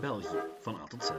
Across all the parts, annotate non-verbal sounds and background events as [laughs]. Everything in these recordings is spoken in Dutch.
België van A tot Z.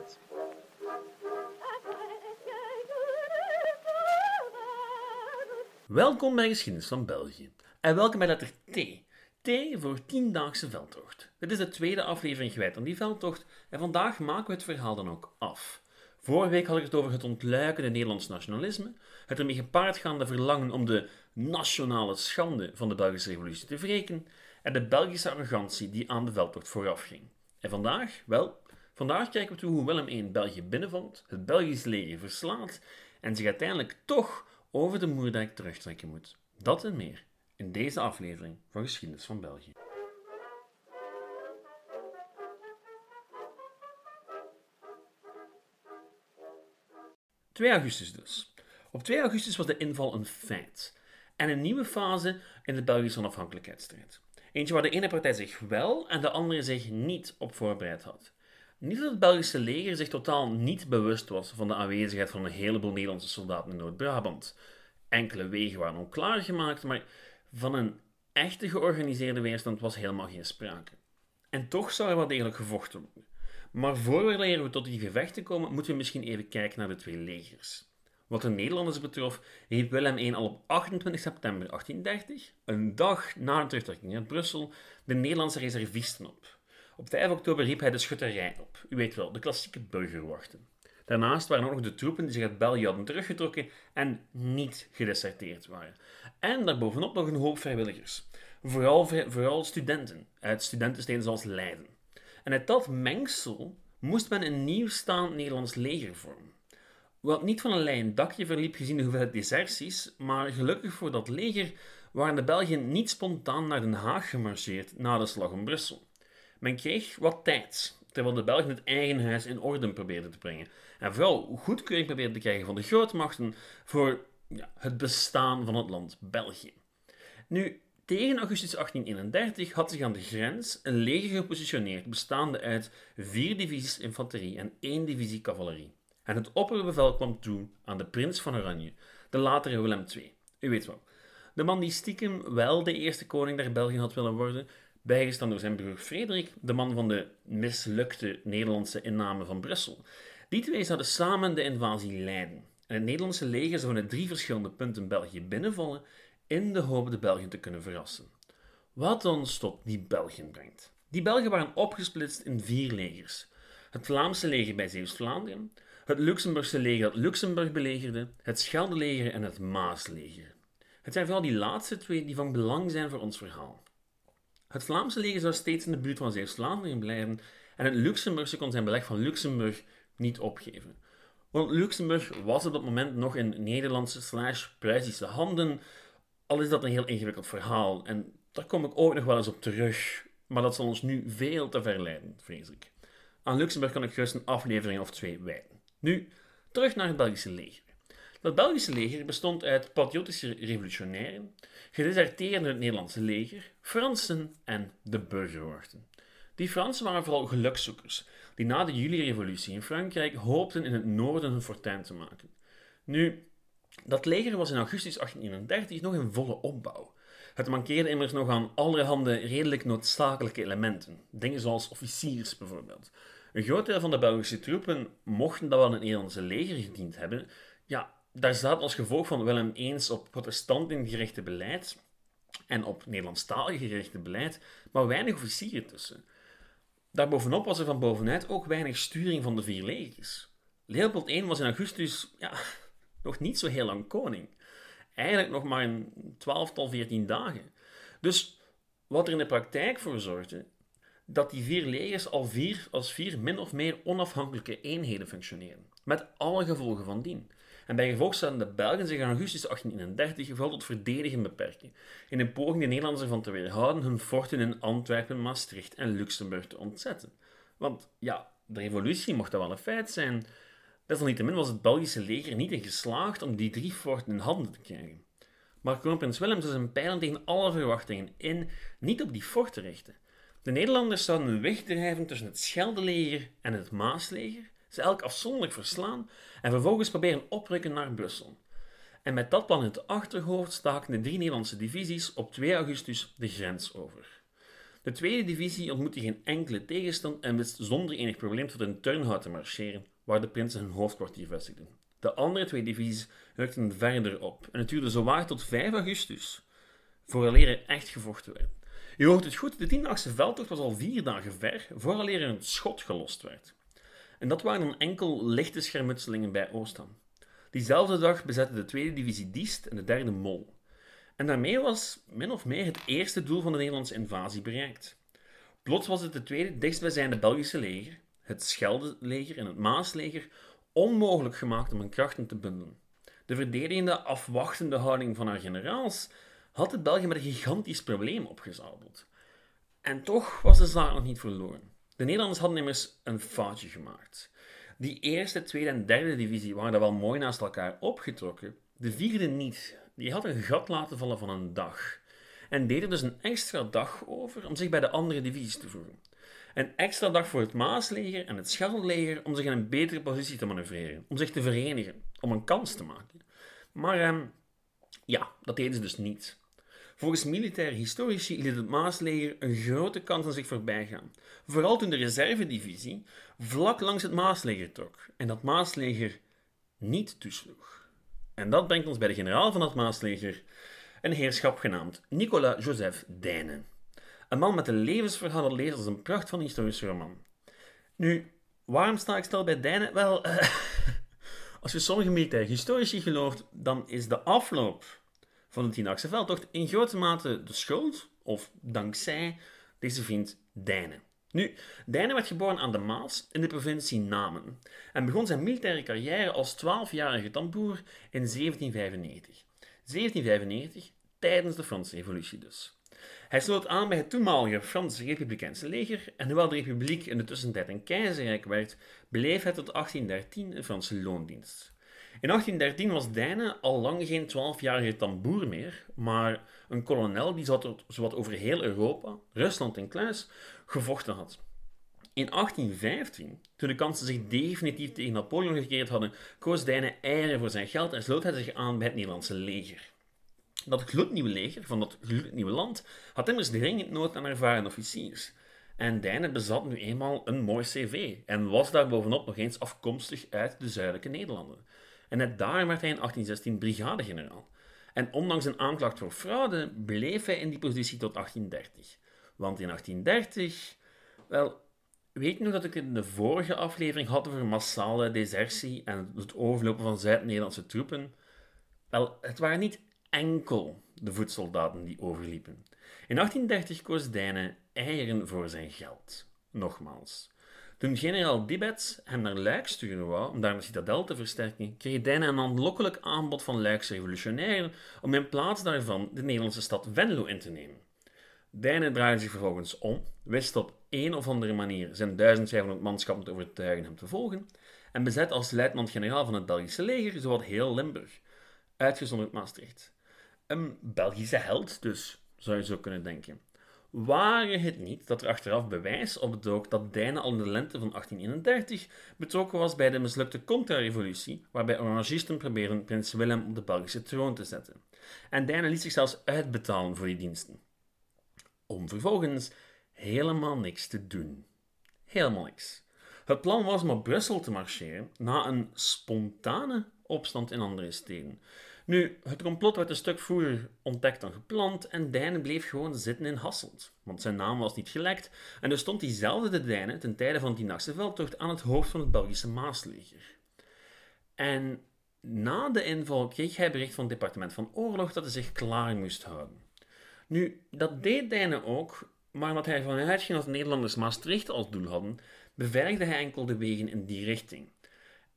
Welkom bij Geschiedenis van België. En welkom bij letter T. T voor Tiendaagse Veldtocht. Dit is de tweede aflevering gewijd aan die veldtocht en vandaag maken we het verhaal dan ook af. Vorige week had ik het over het ontluikende Nederlands nationalisme, het ermee gepaardgaande verlangen om de nationale schande van de Belgische revolutie te wreken en de Belgische arrogantie die aan de veldtocht voorafging. En vandaag, wel, vandaag kijken we toe hoe Willem I België binnenvalt, het Belgisch leger verslaat en zich uiteindelijk toch over de Moerdijk terugtrekken moet. Dat en meer in deze aflevering van Geschiedenis van België. ...2 augustus dus. Op 2 augustus was de inval een feit. En een nieuwe fase in de Belgische onafhankelijkheidsstrijd. Eentje waar de ene partij zich wel en de andere zich niet op voorbereid had. Niet dat het Belgische leger zich totaal niet bewust was van de aanwezigheid van een heleboel Nederlandse soldaten in Noord-Brabant. Enkele wegen waren onklaar gemaakt, maar van een echte georganiseerde weerstand was helemaal geen sprake. En toch zou er wel degelijk gevochten worden. Maar voor we tot die gevechten komen, moeten we misschien even kijken naar de twee legers. Wat de Nederlanders betrof, riep Willem I al op 28 september 1830, een dag na de terugtrekking uit Brussel, de Nederlandse reservisten op. Op 5 oktober riep hij de schutterij op. U weet wel, de klassieke burgerwachten. Daarnaast waren ook nog de troepen die zich uit België hadden teruggetrokken en niet gedeserteerd waren. En daarbovenop nog een hoop vrijwilligers. Vooral, vooral studenten uit studentensteden zoals Leiden. En uit dat mengsel moest men een nieuw staand Nederlands leger vormen. Wat niet van een lijn dakje verliep gezien de hoeveelheid deserties, maar gelukkig voor dat leger waren de Belgen niet spontaan naar Den Haag gemarcheerd na de slag om Brussel. Men kreeg wat tijd, terwijl de Belgen het eigen huis in orde probeerden te brengen. En vooral goedkeuring probeerden te krijgen van de grootmachten voor ja, het bestaan van het land België. Nu, tegen augustus 1831 had zich aan de grens een leger gepositioneerd, bestaande uit vier divisies infanterie en één divisie cavalerie. En het opperbevel kwam toe aan de prins van Oranje, de latere Willem II. U weet wel, de man die stiekem wel de eerste koning der België had willen worden, bijgestaan door zijn broer Frederik, de man van de mislukte Nederlandse inname van Brussel. Die twee zouden samen de invasie leiden. En het Nederlandse leger zou vanuit drie verschillende punten België binnenvallen in de hoop de Belgen te kunnen verrassen. Wat ons tot die Belgen brengt. Die Belgen waren opgesplitst in vier legers. Het Vlaamse leger bij Zeeuws-Vlaanderen, het Luxemburgse leger dat Luxemburg belegerde, het Scheldeleger en het Maasleger. Het zijn vooral die laatste twee die van belang zijn voor ons verhaal. Het Vlaamse leger zou steeds in de buurt van Zeeuws-Vlaanderen blijven en het Luxemburgse kon zijn beleg van Luxemburg niet opgeven. Want Luxemburg was op dat moment nog in Nederlandse slash Pruisische handen, al is dat een heel ingewikkeld verhaal en daar kom ik ook nog wel eens op terug, maar dat zal ons nu veel te verleiden, vrees ik. Aan Luxemburg kan ik gerust een aflevering of twee wijden. Nu, terug naar het Belgische leger. Dat Belgische leger bestond uit patriotische revolutionairen, gedeserteerden het Nederlandse leger, Fransen en de burgerwachten. Die Fransen waren vooral gelukzoekers, die na de juli-revolutie in Frankrijk hoopten in het noorden hun fortuin te maken. Nu, dat leger was in augustus 1831 nog in volle opbouw. Het mankeerde immers nog aan allerhande redelijk noodzakelijke elementen, dingen zoals officiers bijvoorbeeld. Een groot deel van de Belgische troepen mochten dat wel in het Nederlandse leger gediend hebben. Ja, daar zat als gevolg van Willem eens op protestanten gerichte beleid en op Nederlandstalig gerichte beleid, maar weinig officieren tussen. Daarbovenop was er van bovenuit ook weinig sturing van de vier legers. Leopold I was in augustus ja, [laughs] nog niet zo heel lang koning. Eigenlijk nog maar een twaalftal, veertien dagen. Dus wat er in de praktijk voor zorgde dat die vier legers al vier, als vier min of meer onafhankelijke eenheden functioneren, met alle gevolgen van dien. En bij gevolg zouden de Belgen zich in augustus 1831 vooral tot verdedigen beperken, in een poging de Nederlanders ervan te weerhouden hun forten in Antwerpen, Maastricht en Luxemburg te ontzetten. Want ja, de revolutie mocht wel een feit zijn. Desalniettemin was het Belgische leger niet in geslaagd om die drie forten in handen te krijgen. Maar kroonprins Willem zou zijn pijlen tegen alle verwachtingen in niet op die forten richten. De Nederlanders zouden een weg drijven tussen het Scheldeleger en het Maasleger, elk afzonderlijk verslaan en vervolgens proberen oprukken naar Brussel. En met dat plan in het achterhoofd staken de drie Nederlandse divisies op 2 augustus de grens over. De tweede divisie ontmoette geen enkele tegenstand en wist zonder enig probleem tot in Turnhout te marcheren, waar de prinsen hun hoofdkwartier vestigden. De andere twee divisies rukten verder op en het duurde zowaar tot 5 augustus, vooraleer er echt gevochten werd. Je hoort het goed, de tiendaagse veldtocht was al vier dagen ver, vooraleer er een schot gelost werd. En dat waren dan enkel lichte schermutselingen bij Oostham. Diezelfde dag bezette de tweede divisie Diest en de derde Mol. En daarmee was min of meer het eerste doel van de Nederlandse invasie bereikt. Plots was het de tweede dichtstbijzijnde Belgische leger, het Schelde-leger en het Maasleger, onmogelijk gemaakt om hun krachten te bundelen. De verdedigende, afwachtende houding van haar generaals had het België met een gigantisch probleem opgezadeld. En toch was de zaak nog niet verloren. De Nederlanders hadden immers een foutje gemaakt. Die eerste, tweede en derde divisie waren wel mooi naast elkaar opgetrokken. De vierde niet. Die had een gat laten vallen van een dag. En deed er dus een extra dag over om zich bij de andere divisies te voegen. Een extra dag voor het Maasleger en het Scheldeleger om zich in een betere positie te manoeuvreren. Om zich te verenigen. Om een kans te maken. Maar ehm, ja, dat deden ze dus niet. Volgens militaire historici liet het Maasleger een grote kans aan zich voorbij gaan. Vooral toen de reservedivisie vlak langs het Maasleger trok en dat Maasleger niet toesloeg. En dat brengt ons bij de generaal van het Maasleger, een heerschap genaamd Nicolas Joseph Dijnen. Een man met een levensverhaal dat leest als een pracht van een historische roman. Nu, waarom sta ik stil bij Dijnen? Wel, [laughs] als je sommige militaire historici gelooft, dan is de afloop van de Tiendaagse veldtocht in grote mate de schuld, of dankzij, deze vriend Dijnen. Nu, Dijnen werd geboren aan de Maas in de provincie Namen en begon zijn militaire carrière als 12-jarige tamboer in 1795. 1795, tijdens de Franse Revolutie dus. Hij sloot aan bij het toenmalige Franse Republikeinse leger en hoewel de republiek in de tussentijd een keizerrijk werd, bleef hij tot 1813 een Franse loondienst. In 1813 was Dijnen al lang geen 12-jarige tamboer meer, maar een kolonel die zowat over heel Europa, Rusland en kluis, gevochten had. In 1815, toen de kansen zich definitief tegen Napoleon gekeerd hadden, koos Dijnen eieren voor zijn geld en sloot hij zich aan bij het Nederlandse leger. Dat gloednieuwe leger van dat gloednieuwe land had immers dringend nood aan ervaren officiers. En Dijnen bezat nu eenmaal een mooi cv en was daar bovenop nog eens afkomstig uit de zuidelijke Nederlanden. En net daar werd hij in 1816 brigadegeneraal. En ondanks een aanklacht voor fraude bleef hij in die positie tot 1830. Want in 1830, wel, weet nog dat ik in de vorige aflevering had over massale desertie en het overlopen van Zuid-Nederlandse troepen? Wel, het waren niet enkel de voedsoldaten die overliepen. In 1830 koos Dijnen eieren voor zijn geld. Nogmaals. Toen generaal Dibets hem naar Luik sturen wou om daar een citadel te versterken, kreeg Dijnen een aanlokkelijk aanbod van Luikse revolutionairen om in plaats daarvan de Nederlandse stad Venlo in te nemen. Dijnen draaide zich vervolgens om, wist op een of andere manier zijn 1500 manschappen te overtuigen hem te volgen en bezet als luitenant-generaal van het Belgische leger zowat heel Limburg, uitgezonderd Maastricht. Een Belgische held dus, zou je zo kunnen denken. Waren het niet dat er achteraf bewijs opdook dat Dijnen al in de lente van 1831 betrokken was bij de mislukte contra-revolutie, waarbij orangisten probeerden prins Willem op de Belgische troon te zetten. En Dijnen liet zich zelfs uitbetalen voor die diensten. Om vervolgens helemaal niks te doen. Helemaal niks. Het plan was om op Brussel te marcheren na een spontane opstand in andere steden. Nu, het complot werd een stuk vroeger ontdekt dan gepland en Dijnen bleef gewoon zitten in Hasselt, want zijn naam was niet gelekt en dus stond diezelfde de ten tijde van die nachtse veldtocht aan het hoofd van het Belgische Maasleger. En na de inval kreeg hij bericht van het departement van oorlog dat hij zich klaar moest houden. Nu, dat deed Dijnen ook, maar omdat hij vanuit uitging dat de Nederlanders Maastricht als doel hadden, beveiligde hij enkel de wegen in die richting.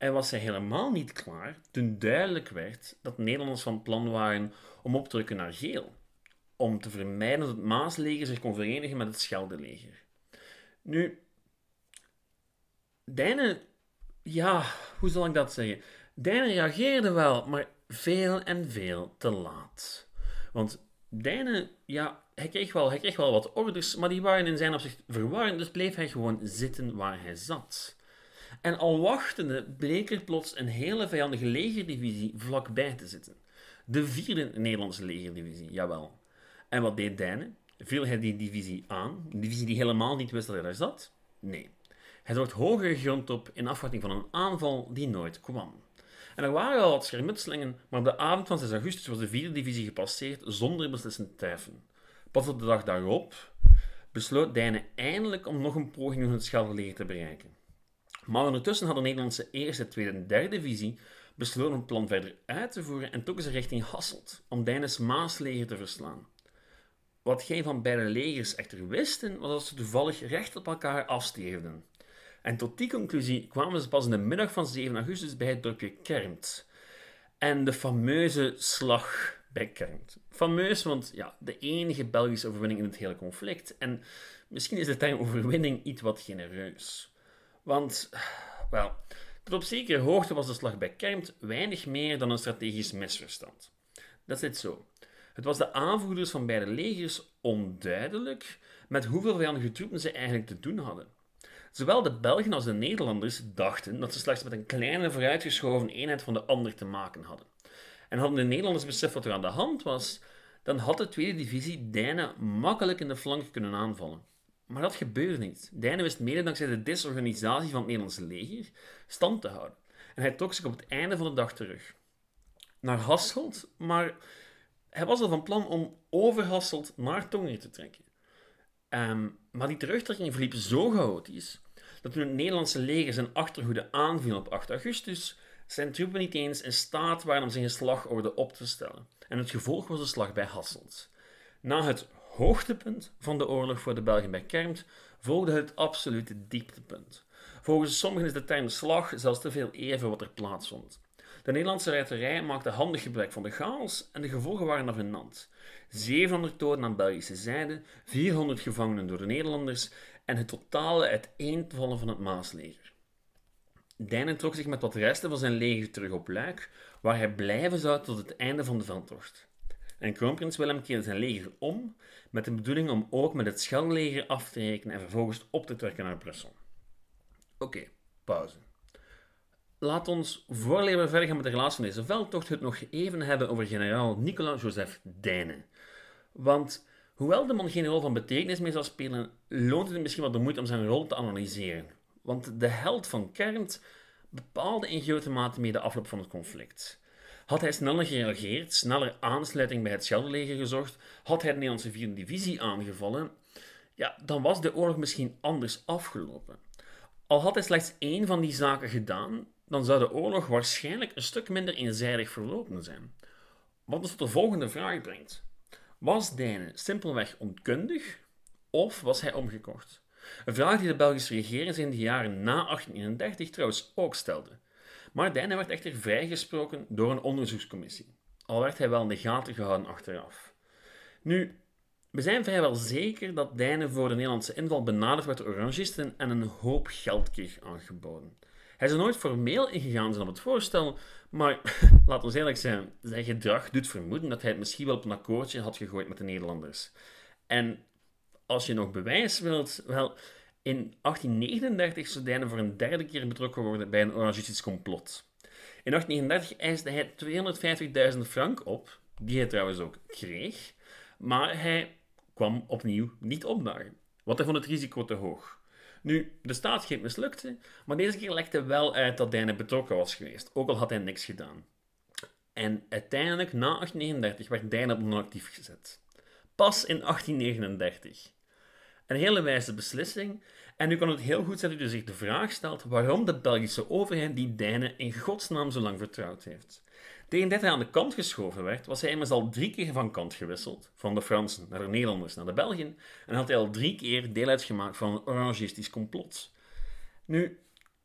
En was hij helemaal niet klaar toen duidelijk werd dat Nederlanders van plan waren om op te drukken naar Geel, om te vermijden dat het Maasleger zich kon verenigen met het Scheldeleger. Nu, Dijnen, ja, hoe zal ik dat zeggen? Dijnen reageerde wel, maar veel en veel te laat. Want Dijnen, ja, hij kreeg, wel, hij kreeg wel wat orders, maar die waren in zijn opzicht verwarrend, dus bleef hij gewoon zitten waar hij zat. En al wachtende bleek er plots een hele vijandige legerdivisie vlakbij te zitten. De vierde Nederlandse legerdivisie, jawel. En wat deed Dijnen? Viel hij die divisie aan? Een divisie die helemaal niet wist dat hij daar zat? Nee. Hij zocht hogere grond op in afwachting van een aanval die nooit kwam. En er waren al wat schermutselingen, maar op de avond van 6 augustus was de vierde divisie gepasseerd zonder beslissend tijfen. Pas op de dag daarop besloot Dijne eindelijk om nog een poging om het Scheldeleger te bereiken. Maar ondertussen had de Nederlandse eerste, tweede en derde divisie besloten het plan verder uit te voeren en trokken ze richting Hasselt om Dijnes Maasleger te verslaan. Wat geen van beide legers echter wisten, was dat ze toevallig recht op elkaar afsteefden. En tot die conclusie kwamen ze pas in de middag van 7 augustus bij het dorpje Kermt. En de fameuze slag bij Kermt. Fameus, want ja, de enige Belgische overwinning in het hele conflict. En misschien is de term overwinning iets wat genereus. Want, wel, tot op zekere hoogte was de slag bij Kermt weinig meer dan een strategisch misverstand. Dat zit zo. Het was de aanvoerders van beide legers onduidelijk met hoeveel vijandige troepen ze eigenlijk te doen hadden. Zowel de Belgen als de Nederlanders dachten dat ze slechts met een kleine vooruitgeschoven eenheid van de ander te maken hadden. En hadden de Nederlanders beseft wat er aan de hand was, dan had de tweede divisie Dijne makkelijk in de flank kunnen aanvallen. Maar dat gebeurde niet. Dijne wist mede dankzij de disorganisatie van het Nederlandse leger stand te houden. En hij trok zich op het einde van de dag terug. Naar Hasselt, maar hij was al van plan om over Hasselt naar Tongeren te trekken. Ehm, maar die terugtrekking verliep zo chaotisch dat toen het Nederlandse leger zijn achterhoede aanviel op 8 augustus, zijn troepen niet eens in staat waren om zijn slagorde op te stellen. En het gevolg was de slag bij Hasselt. Na het hoogtepunt van de oorlog voor de Belgen bij Kermt volgde het absolute dieptepunt. Volgens sommigen is de term slag zelfs te veel even wat er plaatsvond. De Nederlandse ruiterij maakte handig gebruik van de chaos en de gevolgen waren avenant. 700 doden aan Belgische zijde, 400 gevangenen door de Nederlanders en het totale uiteenvallen van het Maasleger. Dijnen trok zich met wat resten van zijn leger terug op Luik, waar hij blijven zou tot het einde van de veldtocht. En kroonprins Willem keerde zijn leger om, met de bedoeling om ook met het Scheldeleger af te rekenen en vervolgens op te trekken naar Brussel. Oké, pauze. Laat ons, voor we verder gaan met de relatie van deze veldtocht, het nog even hebben over generaal Nicolas-Joseph Dijne. Want hoewel de man geen rol van betekenis meer zal spelen, loont het misschien wat de moeite om zijn rol te analyseren. Want de held van Kernt bepaalde in grote mate mee de afloop van het conflict. Had hij sneller gereageerd, sneller aansluiting bij het Scheldeleger gezocht, had hij de Nederlandse vierde divisie aangevallen, ja, dan was de oorlog misschien anders afgelopen. Al had hij slechts één van die zaken gedaan, dan zou de oorlog waarschijnlijk een stuk minder eenzijdig verlopen zijn. Wat ons tot de volgende vraag brengt. Was Dijne simpelweg onkundig of was hij omgekocht? Een vraag die de Belgische regering in de jaren na 1831 trouwens ook stelde. Maar Dijne werd echter vrijgesproken door een onderzoekscommissie, al werd hij wel in de gaten gehouden achteraf. Nu, we zijn vrijwel zeker dat Dijne voor de Nederlandse inval benaderd werd door orangisten en een hoop geld kreeg aangeboden. Hij is nooit formeel ingegaan zijn op het voorstel, maar [laughs] laten we eerlijk zijn, zijn gedrag doet vermoeden dat hij het misschien wel op een akkoordje had gegooid met de Nederlanders. En als je nog bewijs wilt, wel, in 1839 zou Dijnen voor een derde keer betrokken worden bij een orangistisch complot. In 1839 eiste hij 250.000 frank op, die hij trouwens ook kreeg, maar hij kwam opnieuw niet opdagen, want hij vond het risico te hoog. Nu, de staatsgreep mislukte, maar deze keer lekte wel uit dat Dijne betrokken was geweest, ook al had hij niks gedaan. En uiteindelijk, na 1839, werd Dijne op non-actief gezet. Pas in 1839. Een hele wijze beslissing, en nu kan het heel goed zijn dat u zich de vraag stelt waarom de Belgische overheid die Dijne in godsnaam zo lang vertrouwd heeft. Tegen dat hij aan de kant geschoven werd, was hij immers al drie keer van kant gewisseld. Van de Fransen naar de Nederlanders naar de Belgen. En had hij al drie keer deel uitgemaakt van een orangistisch complot. Nu,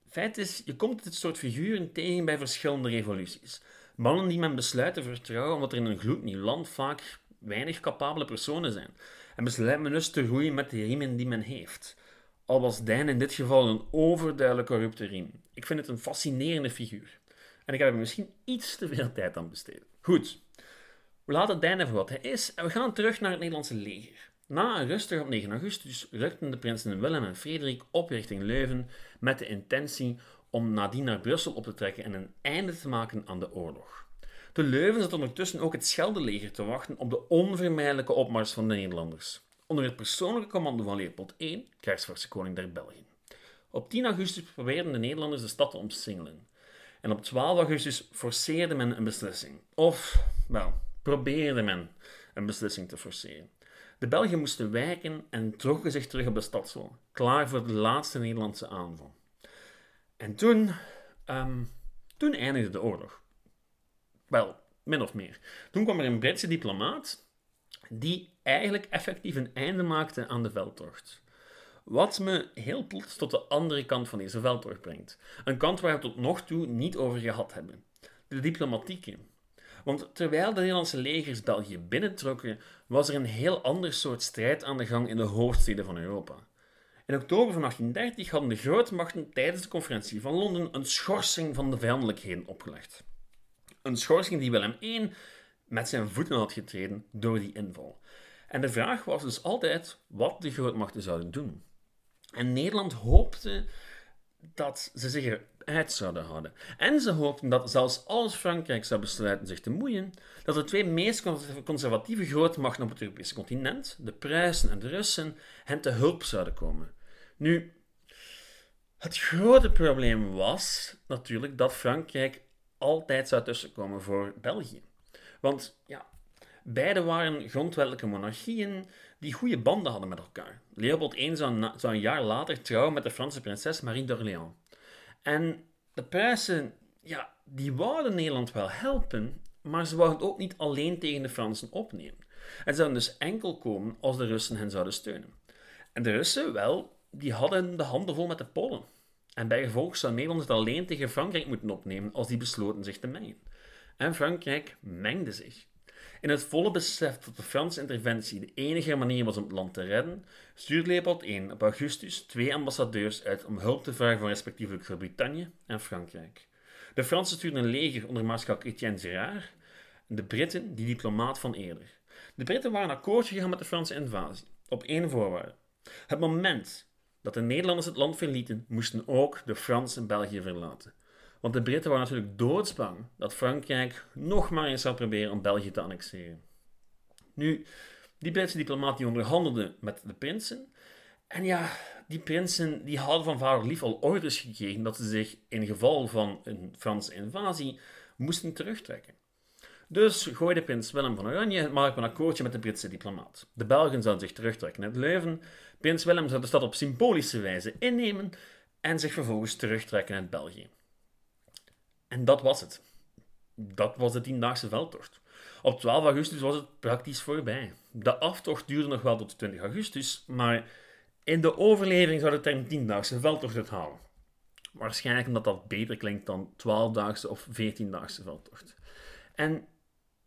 feit is, je komt dit soort figuren tegen bij verschillende revoluties. Mannen die men besluit te vertrouwen omdat er in een gloednieuw land vaak weinig capabele personen zijn. En besluit men dus te roeien met de riemen die men heeft. Al was Dijn in dit geval een overduidelijk corrupte riem. Ik vind het een fascinerende figuur. En ik heb er misschien iets te veel tijd aan besteed. Goed, we laten Dijn even wat hij is en we gaan terug naar het Nederlandse leger. Na een rustig op 9 augustus rukten de prinsen Willem en Frederik op richting Leuven met de intentie om nadien naar Brussel op te trekken en een einde te maken aan de oorlog. Te Leuven zat ondertussen ook het Scheldeleger te wachten op de onvermijdelijke opmars van de Nederlanders. onder het persoonlijke commando van Leopold I, krijgsvorste koning der Belgen. Op 10 augustus probeerden de Nederlanders de stad te omsingelen. En op 12 augustus forceerde men een beslissing. Of, wel, probeerde men een beslissing te forceren. De Belgen moesten wijken en trokken zich terug op de stadswal, klaar voor de laatste Nederlandse aanval. En toen, ehm, toen eindigde de oorlog. Wel, min of meer. Toen kwam er een Britse diplomaat die eigenlijk effectief een einde maakte aan de veldtocht. Wat me heel plots tot de andere kant van deze veldtocht brengt. Een kant waar we tot nog toe niet over gehad hebben. De diplomatieke. Want terwijl de Nederlandse legers België binnentrokken, was er een heel ander soort strijd aan de gang in de hoofdsteden van Europa. In oktober van 1830 hadden de grootmachten tijdens de conferentie van Londen een schorsing van de vijandelijkheden opgelegd. Een schorsing die Willem I met zijn voeten had getreden door die inval. En de vraag was dus altijd wat de grootmachten zouden doen. En Nederland hoopte dat ze zich eruit zouden houden. En ze hoopten dat zelfs als Frankrijk zou besluiten zich te moeien, dat de twee meest conservatieve grootmachten op het Europese continent, de Pruisen en de Russen, hen te hulp zouden komen. Nu, het grote probleem was natuurlijk dat Frankrijk altijd zou tussenkomen voor België. Want ja, beide waren grondwettelijke monarchieën die goede banden hadden met elkaar. Leopold I zou, een jaar later trouwen met de Franse prinses Marie d'Orléans. En de Pruisen, ja, die wouden Nederland wel helpen, maar ze wouden ook niet alleen tegen de Fransen opnemen. En ze zouden dus enkel komen als de Russen hen zouden steunen. En de Russen, wel, die hadden de handen vol met de Polen. En bij gevolg zou Nederland het alleen tegen Frankrijk moeten opnemen als die besloten zich te mengen. En Frankrijk mengde zich. In het volle besef dat de Franse interventie de enige manier was om het land te redden, stuurde Leopold I op augustus twee ambassadeurs uit om hulp te vragen van respectievelijk Groot-Brittannië en Frankrijk. De Fransen stuurden een leger onder maarschalk Etienne Gérard, de Britten die diplomaat van eerder. De Britten waren akkoord gegaan met de Franse invasie, op één voorwaarde. Het moment dat de Nederlanders het land verlieten, moesten ook de Fransen België verlaten. Want de Britten waren natuurlijk doodsbang dat Frankrijk nog maar eens zou proberen om België te annexeren. Nu, die Britse diplomaat die onderhandelde met de prinsen. En ja, die prinsen die hadden van vader lief al orders gekregen dat ze zich in geval van een Franse invasie moesten terugtrekken. Dus gooide prins Willem van Oranje het maar op een akkoordje met de Britse diplomaat. De Belgen zouden zich terugtrekken uit Leuven. Prins Willem zou de stad op symbolische wijze innemen en zich vervolgens terugtrekken uit België. En dat was het. Dat was de tiendaagse veldtocht. Op 12 augustus was het praktisch voorbij. De aftocht duurde nog wel tot 20 augustus, maar in de overlevering zou de term tiendaagse veldtocht het houden. Waarschijnlijk omdat dat beter klinkt dan 12-daagse of 14-daagse veldtocht. En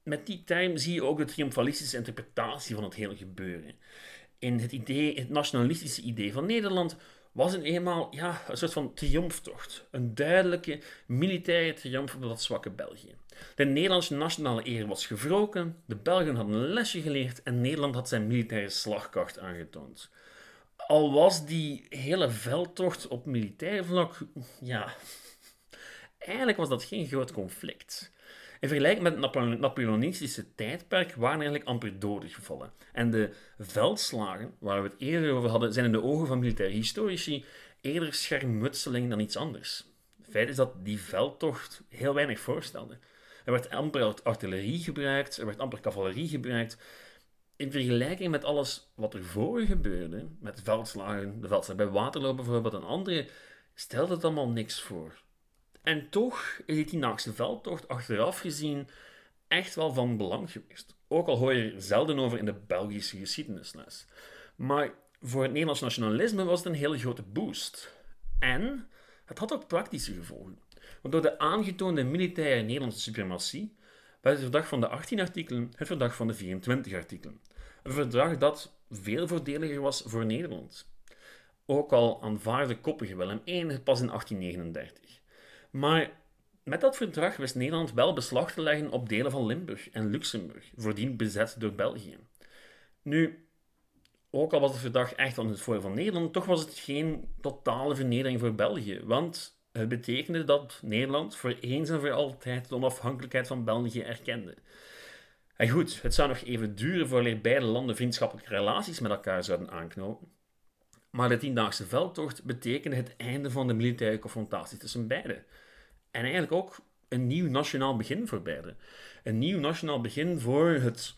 met die term zie je ook de triomfalistische interpretatie van het hele gebeuren. In het, idee, het nationalistische idee van Nederland was het eenmaal ja, een soort van triomftocht. Een duidelijke militaire triomf op dat zwakke België. De Nederlandse nationale eer was gewroken, de Belgen hadden een lesje geleerd en Nederland had zijn militaire slagkracht aangetoond. Al was die hele veldtocht op militair vlak, ja, eigenlijk was dat geen groot conflict. In vergelijking met het Napoleonistische tijdperk waren eigenlijk amper doden gevallen. En de veldslagen, waar we het eerder over hadden, zijn in de ogen van militaire historici eerder schermutseling dan iets anders. Het feit is dat die veldtocht heel weinig voorstelde. Er werd amper artillerie gebruikt, er werd amper cavalerie gebruikt. In vergelijking met alles wat er voor gebeurde, met veldslagen, de veldslag bij Waterloo bijvoorbeeld en andere, stelde het allemaal niks voor. En toch is die tiendaagse veldtocht achteraf gezien echt wel van belang geweest. Ook al hoor je er zelden over in de Belgische geschiedenisles. Maar voor het Nederlands nationalisme was het een hele grote boost. En het had ook praktische gevolgen. Want door de aangetoonde militaire Nederlandse suprematie werd het verdrag van de 18 artikelen het verdrag van de 24 artikelen. Een verdrag dat veel voordeliger was voor Nederland. Ook al aanvaarde koppige Willem I het pas in 1839. Maar met dat verdrag wist Nederland wel beslag te leggen op delen van Limburg en Luxemburg, voordien bezet door België. Nu, ook al was het verdrag echt aan het voordeel van Nederland, toch was het geen totale vernedering voor België, want het betekende dat Nederland voor eens en voor altijd de onafhankelijkheid van België erkende. En goed, het zou nog even duren voordat beide landen vriendschappelijke relaties met elkaar zouden aanknopen. Maar de tiendaagse veldtocht betekende het einde van de militaire confrontatie tussen beiden. En eigenlijk ook een nieuw nationaal begin voor beiden. Een nieuw nationaal begin voor het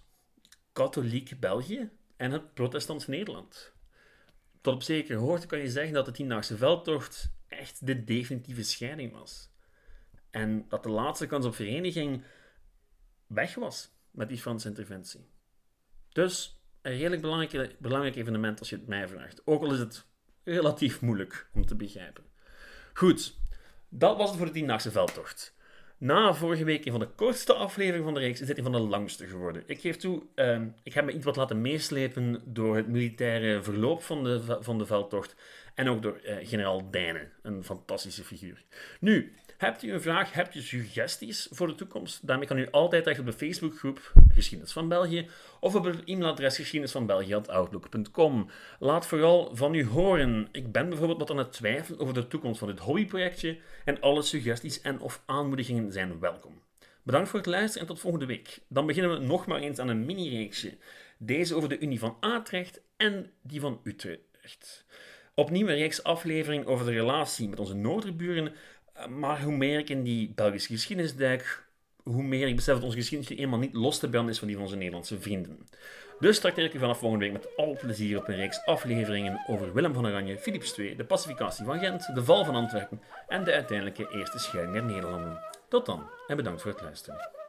katholiek België en het protestants Nederland. Tot op zekere hoogte kan je zeggen dat de tiendaagse veldtocht echt de definitieve scheiding was. En dat de laatste kans op vereniging weg was met die Franse interventie. Dus een redelijk belangrijk, belangrijk evenement als je het mij vraagt. Ook al is het relatief moeilijk om te begrijpen. Goed, dat was het voor de tiendaagse veldtocht. Na vorige week een van de kortste afleveringen van de reeks is dit een van de langste geworden. Ik geef toe, uh, ik heb me iets wat laten meeslepen door het militaire verloop van de, van de veldtocht en ook door uh, generaal Dijnen, een fantastische figuur. Nu, Hebt u een vraag, hebt u suggesties voor de toekomst? Daarmee kan u altijd terecht op de Facebookgroep Geschiedenis van België of op het e-mailadres geschiedenisvanbelgië.outlook.com. Laat vooral van u horen. Ik ben bijvoorbeeld wat aan het twijfelen over de toekomst van dit hobbyprojectje en alle suggesties en of aanmoedigingen zijn welkom. Bedankt voor het luisteren en tot volgende week. Dan beginnen we nog maar eens aan een mini-reeksje. Deze over de Unie van Atrecht en die van Utrecht. Opnieuw een reeks aflevering over de relatie met onze noorderburen maar hoe meer ik in die Belgische geschiedenis duik, hoe meer ik besef dat onze geschiedenis eenmaal niet los te branden is van die van onze Nederlandse vrienden. Dus trakteer ik u vanaf volgende week met al plezier op een reeks afleveringen over Willem van Oranje, Philips II, de pacificatie van Gent, de val van Antwerpen en de uiteindelijke eerste scheiding der Nederlanden. Tot dan en bedankt voor het luisteren.